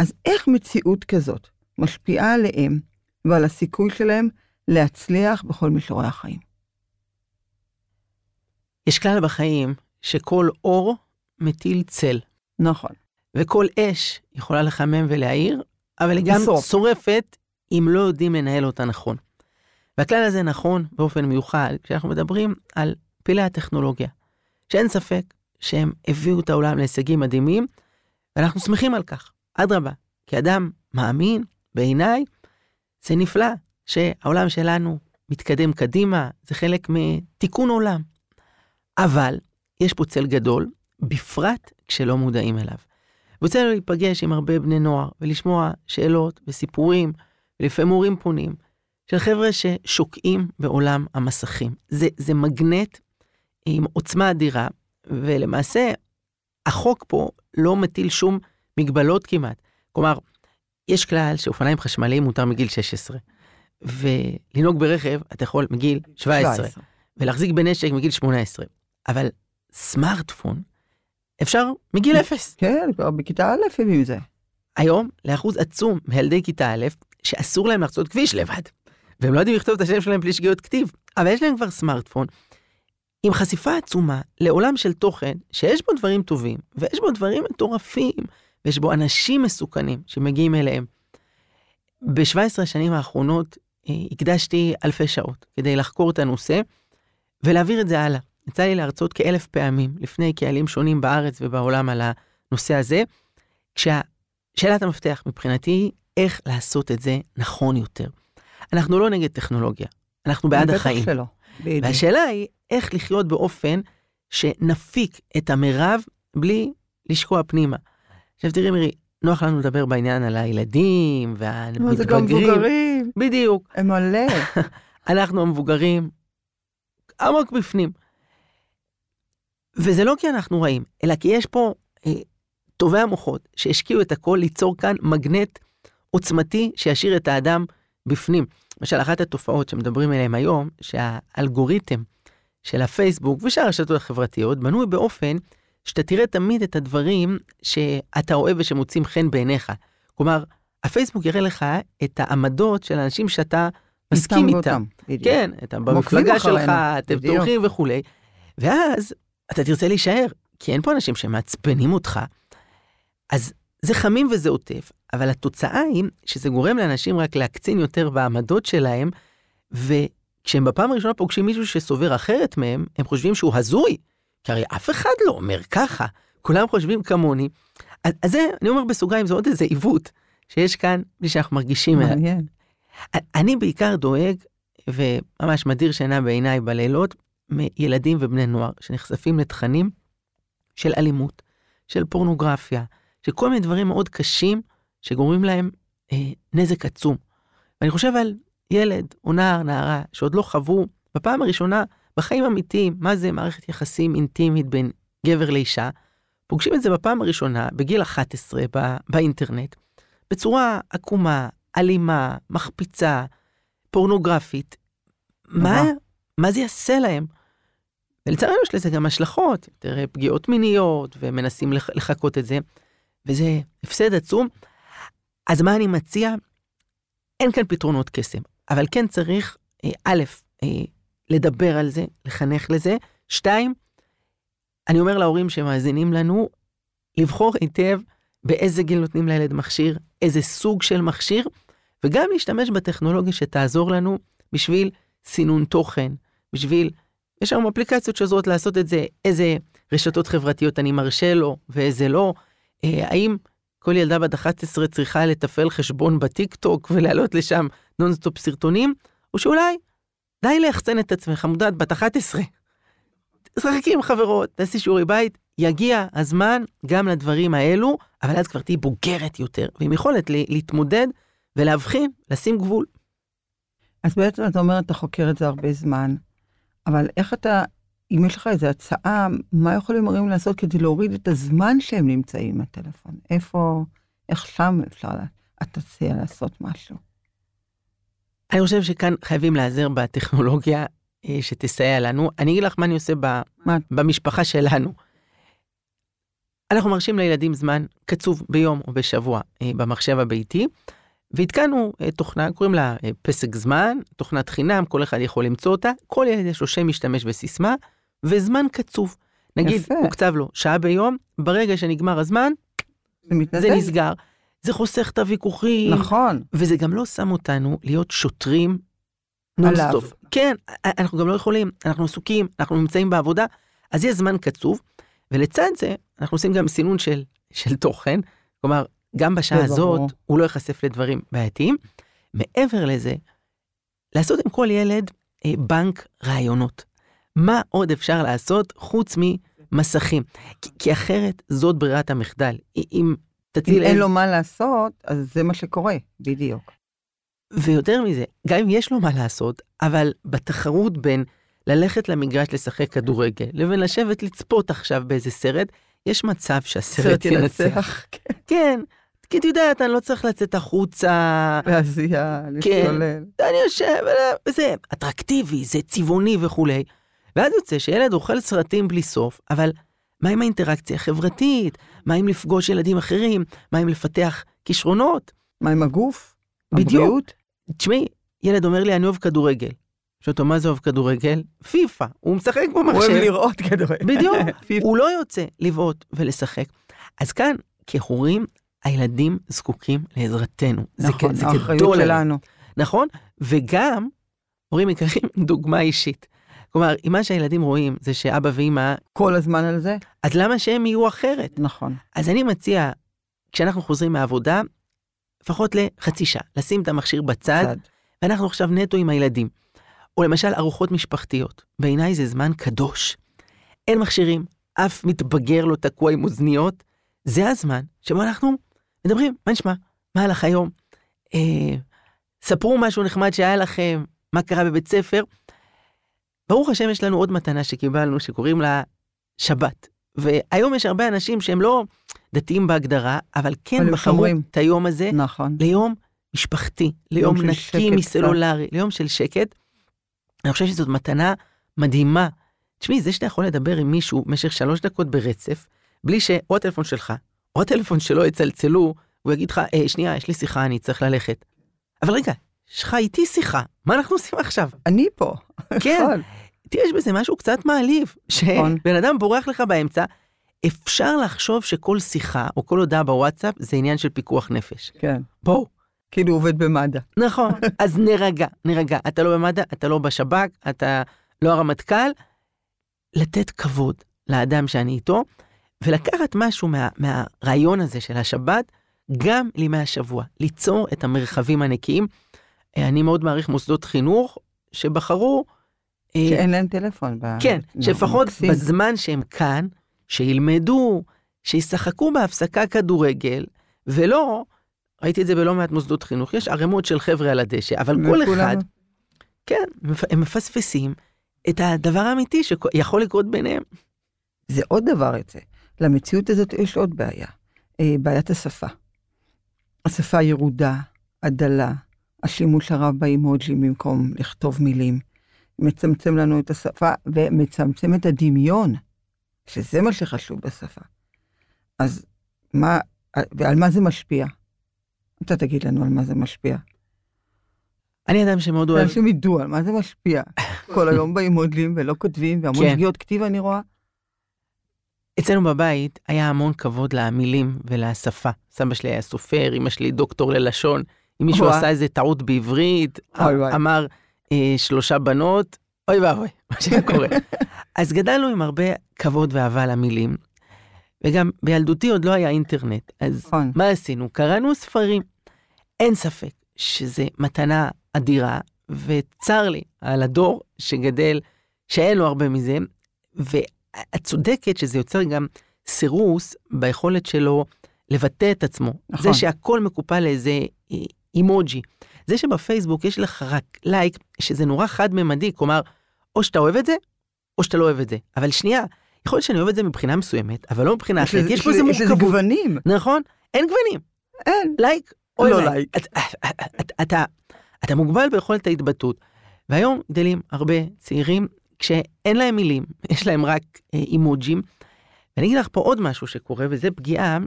אז איך מציאות כזאת משפיעה עליהם ועל הסיכוי שלהם להצליח בכל מישורי החיים? יש כלל בחיים שכל אור מטיל צל. נכון. וכל אש יכולה לחמם ולהעיר, אבל היא גם בסוף. שורפת אם לא יודעים לנהל אותה נכון. והכלל הזה נכון באופן מיוחד כשאנחנו מדברים על פעילי הטכנולוגיה, שאין ספק שהם הביאו את העולם להישגים מדהימים, ואנחנו שמחים על כך. אדרבה, כאדם מאמין, בעיניי, זה נפלא שהעולם שלנו מתקדם קדימה, זה חלק מתיקון עולם. אבל יש פה צל גדול, בפרט כשלא מודעים אליו. לנו להיפגש עם הרבה בני נוער ולשמוע שאלות וסיפורים, ולפעמים הורים פונים, של חבר'ה ששוקעים בעולם המסכים. זה, זה מגנט עם עוצמה אדירה, ולמעשה החוק פה לא מטיל שום מגבלות כמעט. כלומר, יש כלל שאופניים חשמליים מותר מגיל 16, ולנהוג ברכב אתה יכול מגיל 17, 17. ולהחזיק בנשק מגיל 18, אבל סמארטפון אפשר מגיל אפס. כן, כבר בכיתה א' עם זה. היום, לאחוז עצום מילדי כיתה א', שאסור להם לחצות כביש לבד. והם לא יודעים לכתוב את השם שלהם בלי שגיאות כתיב, אבל יש להם כבר סמארטפון. עם חשיפה עצומה לעולם של תוכן שיש בו דברים טובים, ויש בו דברים מטורפים, ויש בו אנשים מסוכנים שמגיעים אליהם. ב-17 השנים האחרונות אה, הקדשתי אלפי שעות כדי לחקור את הנושא ולהעביר את זה הלאה. יצא לי להרצות כאלף פעמים לפני קהלים שונים בארץ ובעולם על הנושא הזה, כששאלת המפתח מבחינתי היא איך לעשות את זה נכון יותר. אנחנו לא נגד טכנולוגיה, אנחנו בעד החיים. שלא. בדיוק. והשאלה היא איך לחיות באופן שנפיק את המרב בלי לשקוע פנימה. עכשיו תראי מירי, נוח לנו לדבר בעניין על הילדים נו, זה גם והמתבגרים. מבוגרים. בדיוק. הם מלא. אנחנו המבוגרים עמוק בפנים. וזה לא כי אנחנו רעים, אלא כי יש פה אה, טובי המוחות שהשקיעו את הכל ליצור כאן מגנט עוצמתי שישאיר את האדם בפנים. למשל, אחת התופעות שמדברים עליהן היום, שהאלגוריתם של הפייסבוק ושאר הרשתות החברתיות בנוי באופן שאתה תראה תמיד את הדברים שאתה אוהב ושמוצאים חן בעיניך. כלומר, הפייסבוק יראה לך את העמדות של אנשים שאתה מסכים איתם. בדיוק. כן, אתה במפלגה שלך, אתם. תומכים וכולי. ואז אתה תרצה להישאר, כי אין פה אנשים שמעצבנים אותך. אז זה חמים וזה עוטף, אבל התוצאה היא שזה גורם לאנשים רק להקצין יותר בעמדות שלהם, וכשהם בפעם הראשונה פוגשים מישהו שסובר אחרת מהם, הם חושבים שהוא הזוי. כי הרי אף אחד לא אומר ככה, כולם חושבים כמוני. אז, אז זה, אני אומר בסוגריים, זה עוד איזה עיוות שיש כאן, בלי שאנחנו מרגישים. מעניין. אני בעיקר דואג, וממש מדיר שינה בעיניי בלילות, מילדים ובני נוער שנחשפים לתכנים של אלימות, של פורנוגרפיה, של כל מיני דברים מאוד קשים שגורמים להם אה, נזק עצום. ואני חושב על ילד או נער, נערה, שעוד לא חוו בפעם הראשונה בחיים אמיתיים, מה זה מערכת יחסים אינטימית בין גבר לאישה, פוגשים את זה בפעם הראשונה, בגיל 11, בא, באינטרנט, בצורה עקומה, אלימה, מחפיצה, פורנוגרפית. מה. מה זה יעשה להם? ולצערנו יש לזה גם השלכות, יותר פגיעות מיניות, ומנסים לח- לחקות את זה, וזה הפסד עצום. אז מה אני מציע? אין כאן פתרונות קסם, אבל כן צריך, אה, א', אה, לדבר על זה, לחנך לזה. שתיים, אני אומר להורים שמאזינים לנו, לבחור היטב באיזה גיל נותנים לילד מכשיר, איזה סוג של מכשיר, וגם להשתמש בטכנולוגיה שתעזור לנו בשביל סינון תוכן, בשביל, יש היום אפליקציות שעוזרות לעשות את זה, איזה רשתות חברתיות אני מרשה לו ואיזה לא, אה, האם כל ילדה בת 11 צריכה לתפעל חשבון בטיק טוק ולהעלות לשם נונסטופ סרטונים, או שאולי די ליחצן את עצמך, מותק, את בת 11. תשחקי עם חברות, תעשי שיעורי בית, יגיע הזמן גם לדברים האלו, אבל אז כבר תהיי בוגרת יותר, ועם יכולת להתמודד ולהבחין, לשים גבול. אז בעצם אתה אומר, אתה חוקר את זה הרבה זמן, אבל איך אתה, אם יש לך איזו הצעה, מה יכולים הורים לעשות כדי להוריד את הזמן שהם נמצאים עם הטלפון? איפה, איך שם אפשר, אתה תציע לעשות משהו? אני חושב שכאן חייבים להיעזר בטכנולוגיה אה, שתסייע לנו. אני אגיד לך מה אני עושה ב, מה? במשפחה שלנו. אנחנו מרשים לילדים זמן קצוב ביום או בשבוע אה, במחשב הביתי, והתקנו אה, תוכנה, קוראים לה פסק זמן, תוכנת חינם, כל אחד יכול למצוא אותה, כל ילד יש לו שם משתמש וסיסמה, וזמן קצוב. נגיד, יפה. הוקצב לו שעה ביום, ברגע שנגמר הזמן, זה מתנתק? זה נסגר. זה חוסך את הוויכוחים, נכון. וזה גם לא שם אותנו להיות שוטרים. נונסטופ. כן, אנחנו גם לא יכולים, אנחנו עסוקים, אנחנו נמצאים בעבודה, אז יש זמן קצוב, ולצד זה אנחנו עושים גם סינון של, של תוכן, כלומר, גם בשעה. הזאת הוא לא ייחשף לדברים בעייתיים. מעבר לזה, לעשות עם כל ילד אה, בנק רעיונות. מה עוד אפשר לעשות חוץ ממסכים? כי, כי אחרת זאת ברירת המחדל. אם תציל אם אין לו מה לעשות, אז זה מה שקורה, בדיוק. ויותר מזה, גם אם יש לו מה לעשות, אבל בתחרות בין ללכת למגרש לשחק כדורגל, לבין לשבת לצפות עכשיו באיזה סרט, יש מצב שהסרט ינצח. כן. כן, כי את יודעת, אני לא צריך לצאת החוצה, להזיע, כן. להשתולל. אני יושב, וזה אטרקטיבי, זה צבעוני וכולי. ואז יוצא שילד אוכל סרטים בלי סוף, אבל מה עם האינטראקציה החברתית? מה עם לפגוש ילדים אחרים? מה עם לפתח כישרונות? מה עם הגוף? בדיוק. הבריאות? תשמעי, ילד אומר לי, אני אוהב כדורגל. שואל אותו, מה זה אוהב כדורגל? פיפא, הוא משחק הוא אוהב במחשב. לראות כדורגל. בדיוק, פיפ"א. הוא לא יוצא לבעוט ולשחק. אז כאן, כהורים, הילדים זקוקים לעזרתנו. זה נכון, כ- זה האחריות. שלנו. נכון? וגם, הורים יקרים, דוגמה אישית. כלומר, אם מה שהילדים רואים זה שאבא ואמא, כל הזמן על זה? אז למה שהם יהיו אחרת? נכון. אז אני מציע, כשאנחנו חוזרים מהעבודה, לפחות לחצי שעה, לשים את המכשיר בצד, צד. ואנחנו עכשיו נטו עם הילדים. או למשל ארוחות משפחתיות. בעיניי זה זמן קדוש. אין מכשירים, אף מתבגר לא תקוע עם אוזניות. זה הזמן שבו אנחנו מדברים, מה נשמע? מה הלך היום? אה, ספרו משהו נחמד שהיה לכם, מה קרה בבית ספר. ברוך השם, יש לנו עוד מתנה שקיבלנו, שקוראים לה שבת. והיום יש הרבה אנשים שהם לא דתיים בהגדרה, אבל כן בחרו שומרים. את היום הזה נכון. ליום משפחתי, ליום נקי מסלולרי, ליום של שקט. אני חושב שזאת מתנה מדהימה. תשמעי, זה שאתה יכול לדבר עם מישהו במשך שלוש דקות ברצף, בלי שאו הטלפון שלך, או הטלפון שלו יצלצלו, הוא יגיד לך, אה, שנייה, יש לי שיחה, אני צריך ללכת. אבל רגע, יש לך איתי שיחה, מה אנחנו עושים עכשיו? אני פה. כן, יש בזה משהו קצת מעליב, נכון. שבן אדם בורח לך באמצע, אפשר לחשוב שכל שיחה או כל הודעה בוואטסאפ זה עניין של פיקוח נפש. כן. בואו, כאילו עובד במד"א. נכון, אז נרגע, נרגע. אתה לא במד"א, אתה לא בשב"כ, אתה לא הרמטכ"ל. לתת כבוד לאדם שאני איתו, ולקחת משהו מה, מהרעיון הזה של השבת, גם לימי השבוע, ליצור את המרחבים הנקיים. אה, אני מאוד מעריך מוסדות חינוך שבחרו, שאין להם טלפון. ב- כן, שלפחות. בזמן שהם כאן, שילמדו, שישחקו בהפסקה כדורגל, ולא, ראיתי את זה בלא מעט מוסדות חינוך, יש ערימות של חבר'ה על הדשא, אבל כל אחד, כן, הם מפספסים את הדבר האמיתי שיכול לקרות ביניהם. זה עוד דבר את זה. למציאות הזאת יש עוד בעיה. אה, בעיית השפה. השפה ירודה, הדלה, השימוש הרב באימוג'י במקום לכתוב מילים, מצמצם לנו את השפה ומצמצם את הדמיון, שזה מה שחשוב בשפה. אז מה, ועל מה זה משפיע? אתה תגיד לנו על מה זה משפיע. אני אדם שמאוד אוהב, אנשים ידעו על מה זה משפיע. כל היום באימוג'ים ולא כותבים, והמון כן. שגיאות כתיב אני רואה. אצלנו בבית היה המון כבוד למילים ולשפה. סבא שלי היה סופר, אמא שלי דוקטור ללשון. אם מישהו. עשה איזה טעות בעברית. אמר שלושה בנות, אוי ואבוי, מה שהיה קורה. אז גדלנו עם הרבה כבוד ואהבה למילים, וגם בילדותי עוד לא היה אינטרנט, אז נכון. מה עשינו? קראנו ספרים. אין ספק שזו מתנה אדירה, וצר לי על הדור שגדל, שאין לו הרבה מזה, ואת צודקת שזה יוצר גם סירוס ביכולת שלו לבטא את עצמו. נכון. זה שהכל מקופל לאיזה אה, אימוג'י. זה שבפייסבוק יש לך רק לייק, שזה נורא חד-ממדי, כלומר, או שאתה אוהב את זה, או שאתה לא אוהב את זה. אבל שנייה, יכול להיות שאני אוהב את זה מבחינה מסוימת, אבל לא מבחינה אחרת, יש פה איזה יש לזה מורכבות, גוונים. נכון? אין גוונים. אין. לייק או לא לייק. אתה מוגבל ביכולת ההתבטאות. והיום גדלים הרבה צעירים כשאין להם מילים, יש להם רק אה, אימוג'ים. ואני אגיד לך פה עוד משהו שקורה, וזה פגיעה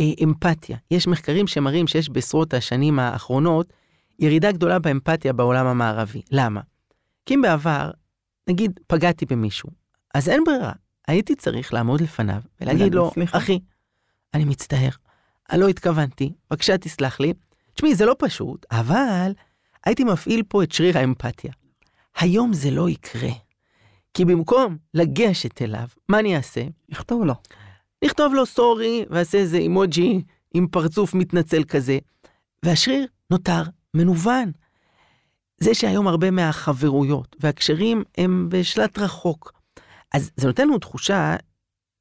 באמפתיה. יש מחקרים שמראים שיש בעשרות השנים האחרונות ירידה גדולה באמפתיה בעולם המערבי. למה? כי אם בעבר, נגיד, פגעתי במישהו, אז אין ברירה. הייתי צריך לעמוד לפניו ולהגיד להגיד, לו, "סליחה." אחי, אני מצטער, אני לא התכוונתי, בבקשה תסלח לי. תשמעי, זה לא פשוט, אבל הייתי מפעיל פה את שריר האמפתיה. היום זה לא יקרה. כי במקום לגשת אליו, מה אני אעשה? לכתוב לו. נכתוב לו סורי, ואעשה איזה אימוג'י עם פרצוף מתנצל כזה. והשריר נותר מנוון. זה שהיום הרבה מהחברויות והקשרים הם בשלט רחוק. אז זה נותן לנו תחושה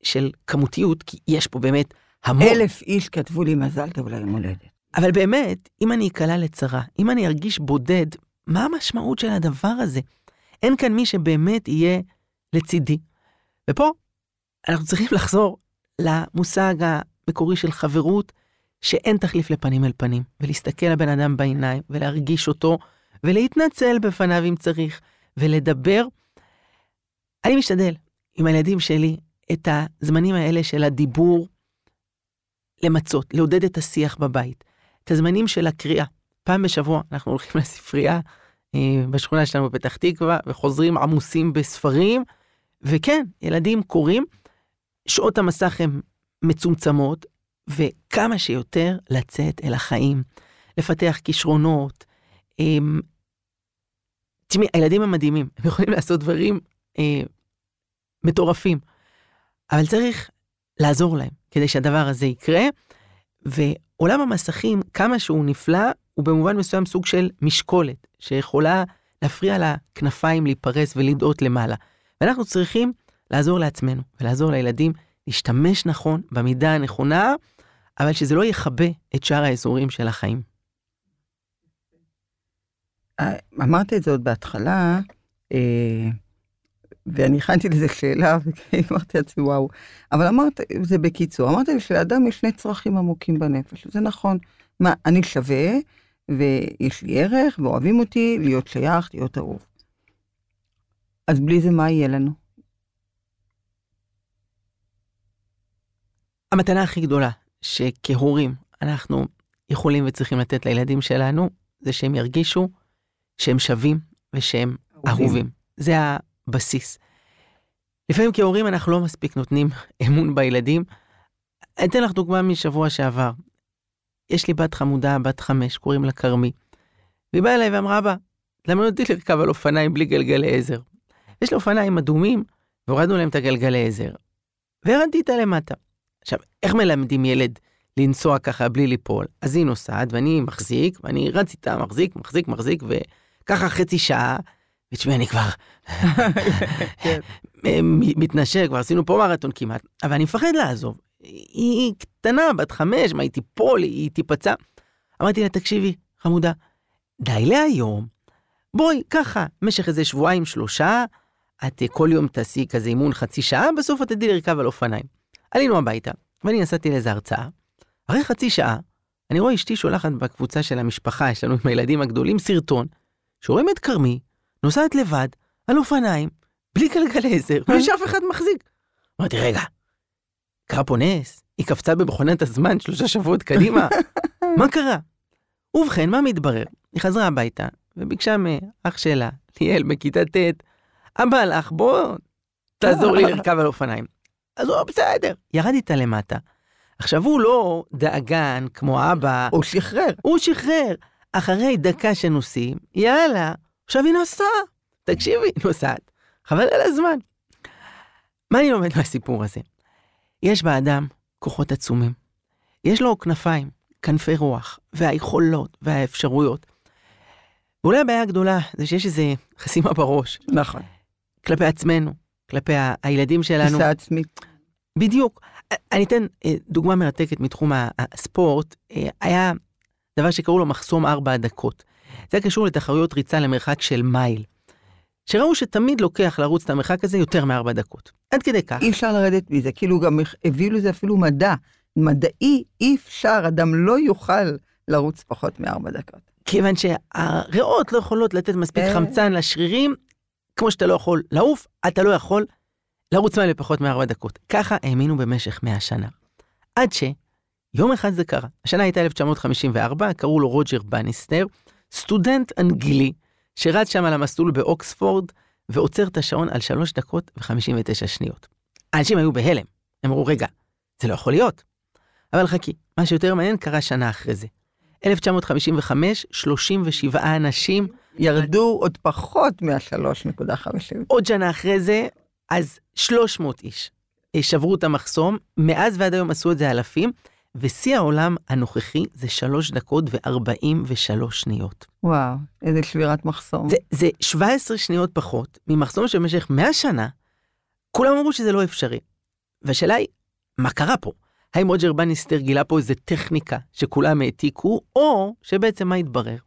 של כמותיות, כי יש פה באמת המון. אלף איש כתבו לי מזל טוב ליום הולדת. אבל באמת, אם אני אקלע לצרה, אם אני ארגיש בודד, מה המשמעות של הדבר הזה? אין כאן מי שבאמת יהיה לצידי. ופה אנחנו צריכים לחזור למושג המקורי של חברות, שאין תחליף לפנים אל פנים, ולהסתכל לבן אדם בעיניים, ולהרגיש אותו, ולהתנצל בפניו אם צריך, ולדבר. אני משתדל עם הילדים שלי את הזמנים האלה של הדיבור למצות, לעודד את השיח בבית. את הזמנים של הקריאה. פעם בשבוע אנחנו הולכים לספרייה אה, בשכונה שלנו בפתח תקווה, וחוזרים עמוסים בספרים, וכן, ילדים קוראים, שעות המסך הן מצומצמות, וכמה שיותר לצאת אל החיים, לפתח כישרונות. אמ, תשמעי, הילדים המדהימים, הם יכולים לעשות דברים אה, מטורפים, אבל צריך לעזור להם כדי שהדבר הזה יקרה. ועולם המסכים, כמה שהוא נפלא, הוא במובן מסוים סוג של משקולת, שיכולה להפריע לכנפיים להיפרס ולדאות למעלה. ואנחנו צריכים לעזור לעצמנו ולעזור לילדים להשתמש נכון במידה הנכונה, אבל שזה לא יכבה את שאר האזורים של החיים. אה, אמרתי את זה עוד בהתחלה, אה, ואני הכנתי לזה שאלה, ואמרתי לעצמי, וואו. אבל אמרת, זה בקיצור, אמרתי לי שלאדם יש שני צרכים עמוקים בנפש, זה נכון. מה, אני שווה, ויש לי ערך, ואוהבים אותי, להיות שייך, להיות אהוב. אז בלי זה מה יהיה לנו? המתנה הכי גדולה שכהורים אנחנו יכולים וצריכים לתת לילדים שלנו, זה שהם ירגישו שהם שווים ושהם אהובים. אהובים. זה הבסיס. לפעמים כהורים אנחנו לא מספיק נותנים אמון בילדים. אני אתן לך דוגמה משבוע שעבר. יש לי בת חמודה, בת חמש, קוראים לה כרמי. והיא באה אליי ואמרה, אבא, למה אותי לרכב על אופניים בלי גלגלי עזר? יש לה אופניים אדומים, והורדנו להם את הגלגלי עזר. והרדתי איתה למטה. עכשיו, איך מלמדים ילד לנסוע ככה בלי ליפול? אז היא נוסעת, ואני מחזיק, ואני רץ איתה, מחזיק, מחזיק, מחזיק, וככה חצי שעה, ותשמעי, אני כבר כן. מתנשק, כבר עשינו פה מרתון כמעט, אבל אני מפחד לעזוב. היא קטנה, בת חמש, מה, היא תיפול, היא תיפצע. אמרתי לה, תקשיבי, חמודה, די להיום, בואי, ככה, במשך איזה שבועיים, שלושה, את כל יום תעשי כזה אימון חצי שעה, בסוף את תדעי לרכב על אופניים. עלינו הביתה, ואני נסעתי לאיזה הרצאה. אחרי חצי שעה, אני רואה אשתי שולחת בקבוצה של המשפחה, יש לנו עם הילדים הגדולים, סרטון, שרואים את כרמי, נוסעת לבד, על אופניים, בלי גלגלי עזר, בלי שאף אחד מחזיק. אמרתי, רגע, קרה פה נס? היא קפצה במכונת הזמן שלושה שבועות קדימה? מה קרה? ובכן, מה מתברר? היא חזרה הביתה, וביקשה מאח שלה, ליאל, בכיתה ט', אבא הלך, בוא תעזור לי לרכב על אופניים. אז הוא בסדר, ירד איתה למטה. עכשיו הוא לא דאגן כמו אבא. הוא שחרר. הוא שחרר. אחרי דקה שנוסעים, יאללה, עכשיו היא נוסעה. תקשיבי, נוסעת. חבל על הזמן. מה אני לומד מהסיפור הזה? יש באדם כוחות עצומים. יש לו כנפיים, כנפי רוח, והיכולות והאפשרויות. ואולי הבעיה הגדולה זה שיש איזה חסימה בראש. נכון. כלפי עצמנו, כלפי הילדים שלנו. תפיסה עצמית. בדיוק. אני אתן אה, דוגמה מרתקת מתחום הספורט. אה, היה דבר שקראו לו מחסום ארבע הדקות. זה קשור לתחרויות ריצה למרחק של מייל. שראו שתמיד לוקח לרוץ את המרחק הזה יותר מארבע דקות. עד כדי כך. אי אפשר לרדת מזה, כאילו גם הביאו לזה אפילו מדע. מדעי, אי אפשר, אדם לא יוכל לרוץ פחות מארבע דקות. כיוון שהריאות לא יכולות לתת מספיק אה. חמצן לשרירים, כמו שאתה לא יכול לעוף, אתה לא יכול לרוץ מעל בפחות מארבע דקות. ככה האמינו במשך מאה שנה. עד שיום אחד זה קרה. השנה הייתה 1954, קראו לו רוג'ר בניסטר, סטודנט אנגלי, שרץ שם על המסלול באוקספורד, ועוצר את השעון על 3 דקות ו-59 שניות. האנשים היו בהלם, הם אמרו, רגע, זה לא יכול להיות. אבל חכי, מה שיותר מעניין קרה שנה אחרי זה. 1955, 37 אנשים ירדו עוד פחות מה-3.50. עוד שנה אחרי זה, אז 300 איש שברו את המחסום, מאז ועד היום עשו את זה אלפים, ושיא העולם הנוכחי זה 3 דקות ו-43 שניות. וואו, איזה שבירת מחסום. זה, זה 17 שניות פחות ממחסום שבמשך 100 שנה, כולם אמרו שזה לא אפשרי. והשאלה היא, מה קרה פה? האם רוג'ר בניסטר גילה פה איזה טכניקה שכולם העתיקו, או שבעצם מה התברר?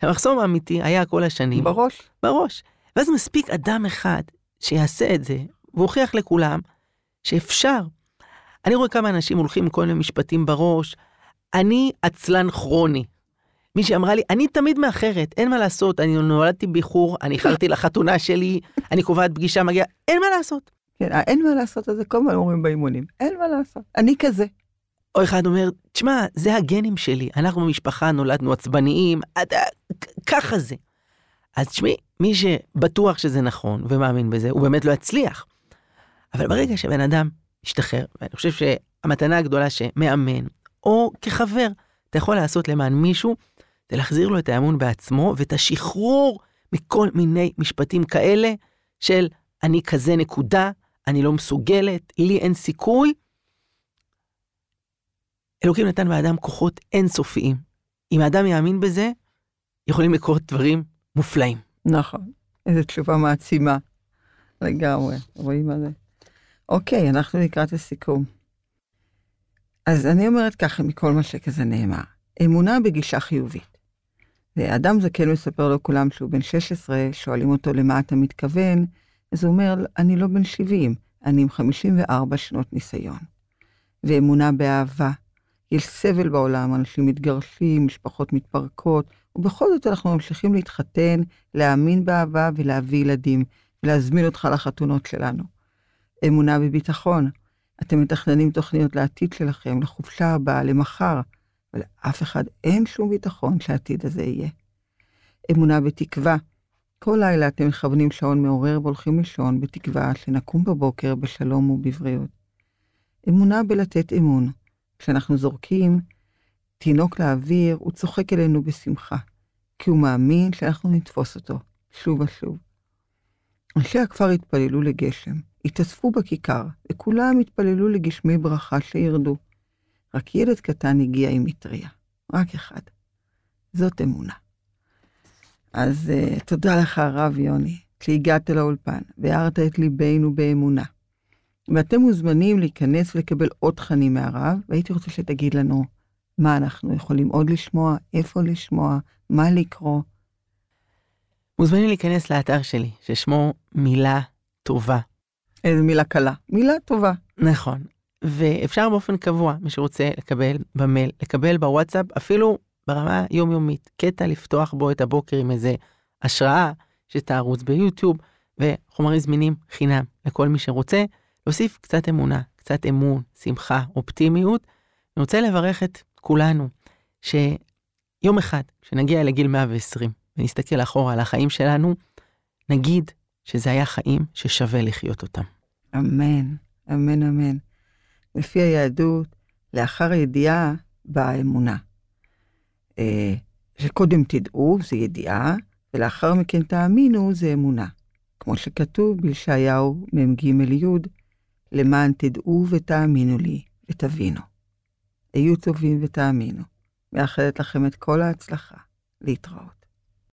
שהמחסום האמיתי היה כל השנים... בראש. בראש. ואז מספיק אדם אחד שיעשה את זה, והוכיח לכולם שאפשר. אני רואה כמה אנשים הולכים עם כל מיני משפטים בראש, אני עצלן כרוני. מישהי אמרה לי, אני תמיד מאחרת, אין מה לעשות, אני נולדתי באיחור, אני איחרתי לחתונה שלי, אני קובעת פגישה, מגיעה, אין מה לעשות. כן, אין מה לעשות, אז זה כל הזמן אומרים באימונים, אין מה לעשות, אני כזה. או אחד אומר, תשמע, זה הגנים שלי, אנחנו במשפחה נולדנו עצבניים, אתה, ככה זה. אז תשמעי, מי שבטוח שזה נכון ומאמין בזה, הוא באמת לא יצליח. אבל ברגע שבן אדם ישתחרר, ואני חושב שהמתנה הגדולה שמאמן, או כחבר, אתה יכול לעשות למען מישהו, זה להחזיר לו את האמון בעצמו ואת השחרור מכל מיני משפטים כאלה של אני כזה נקודה, אני לא מסוגלת, לי אין סיכוי. אלוקים נתן באדם כוחות אינסופיים. אם האדם יאמין בזה, יכולים לקרות דברים מופלאים. נכון, איזו תשובה מעצימה. לגמרי, רואים מה זה. אוקיי, אנחנו לקראת הסיכום. אז אני אומרת ככה מכל מה שכזה נאמר, אמונה בגישה חיובית. ואדם זקן מספר לו כולם שהוא בן 16, שואלים אותו למה אתה מתכוון, אז הוא אומר, אני לא בן 70, אני עם 54 שנות ניסיון. ואמונה באהבה. יש סבל בעולם, אנשים מתגרשים, משפחות מתפרקות, ובכל זאת אנחנו ממשיכים להתחתן, להאמין באהבה ולהביא ילדים, ולהזמין אותך לחתונות שלנו. אמונה בביטחון. אתם מתכננים תוכניות לעתיד שלכם, לחופשה הבאה, למחר, ולאף אחד אין שום ביטחון שהעתיד הזה יהיה. אמונה בתקווה. כל לילה אתם מכוונים שעון מעורר והולכים לישון בתקווה שנקום בבוקר בשלום ובבריאות. אמונה בלתת אמון. כשאנחנו זורקים תינוק לאוויר, הוא צוחק אלינו בשמחה, כי הוא מאמין שאנחנו נתפוס אותו שוב ושוב. אנשי הכפר התפללו לגשם, התאספו בכיכר, וכולם התפללו לגשמי ברכה שירדו. רק ילד קטן הגיע עם מטריה, רק אחד. זאת אמונה. אז uh, תודה לך, הרב יוני, שהגעת לאולפן, והארת את ליבנו באמונה. ואתם מוזמנים להיכנס ולקבל עוד תכנים מהרב, והייתי רוצה שתגיד לנו מה אנחנו יכולים עוד לשמוע, איפה לשמוע, מה לקרוא. מוזמנים להיכנס לאתר שלי, ששמו מילה טובה. איזה מילה קלה. מילה טובה. נכון. ואפשר באופן קבוע, מי שרוצה לקבל במייל, לקבל בוואטסאפ, אפילו ברמה יומיומית, קטע לפתוח בו את הבוקר עם איזה השראה שתערוץ ביוטיוב, וחומרים זמינים חינם לכל מי שרוצה, להוסיף קצת אמונה, קצת אמון, שמחה, אופטימיות. אני רוצה לברך את כולנו, שיום אחד, כשנגיע לגיל 120, ונסתכל אחורה על החיים שלנו, נגיד שזה היה חיים ששווה לחיות אותם. אמן, אמן, אמן. לפי היהדות, לאחר הידיעה באה האמונה. אה, שקודם תדעו, זה ידיעה, ולאחר מכן תאמינו, זה אמונה. כמו שכתוב בישעיהו מ"ג י', למען תדעו ותאמינו לי ותבינו. היו טובים ותאמינו. מאחלת לכם את כל ההצלחה. להתראות.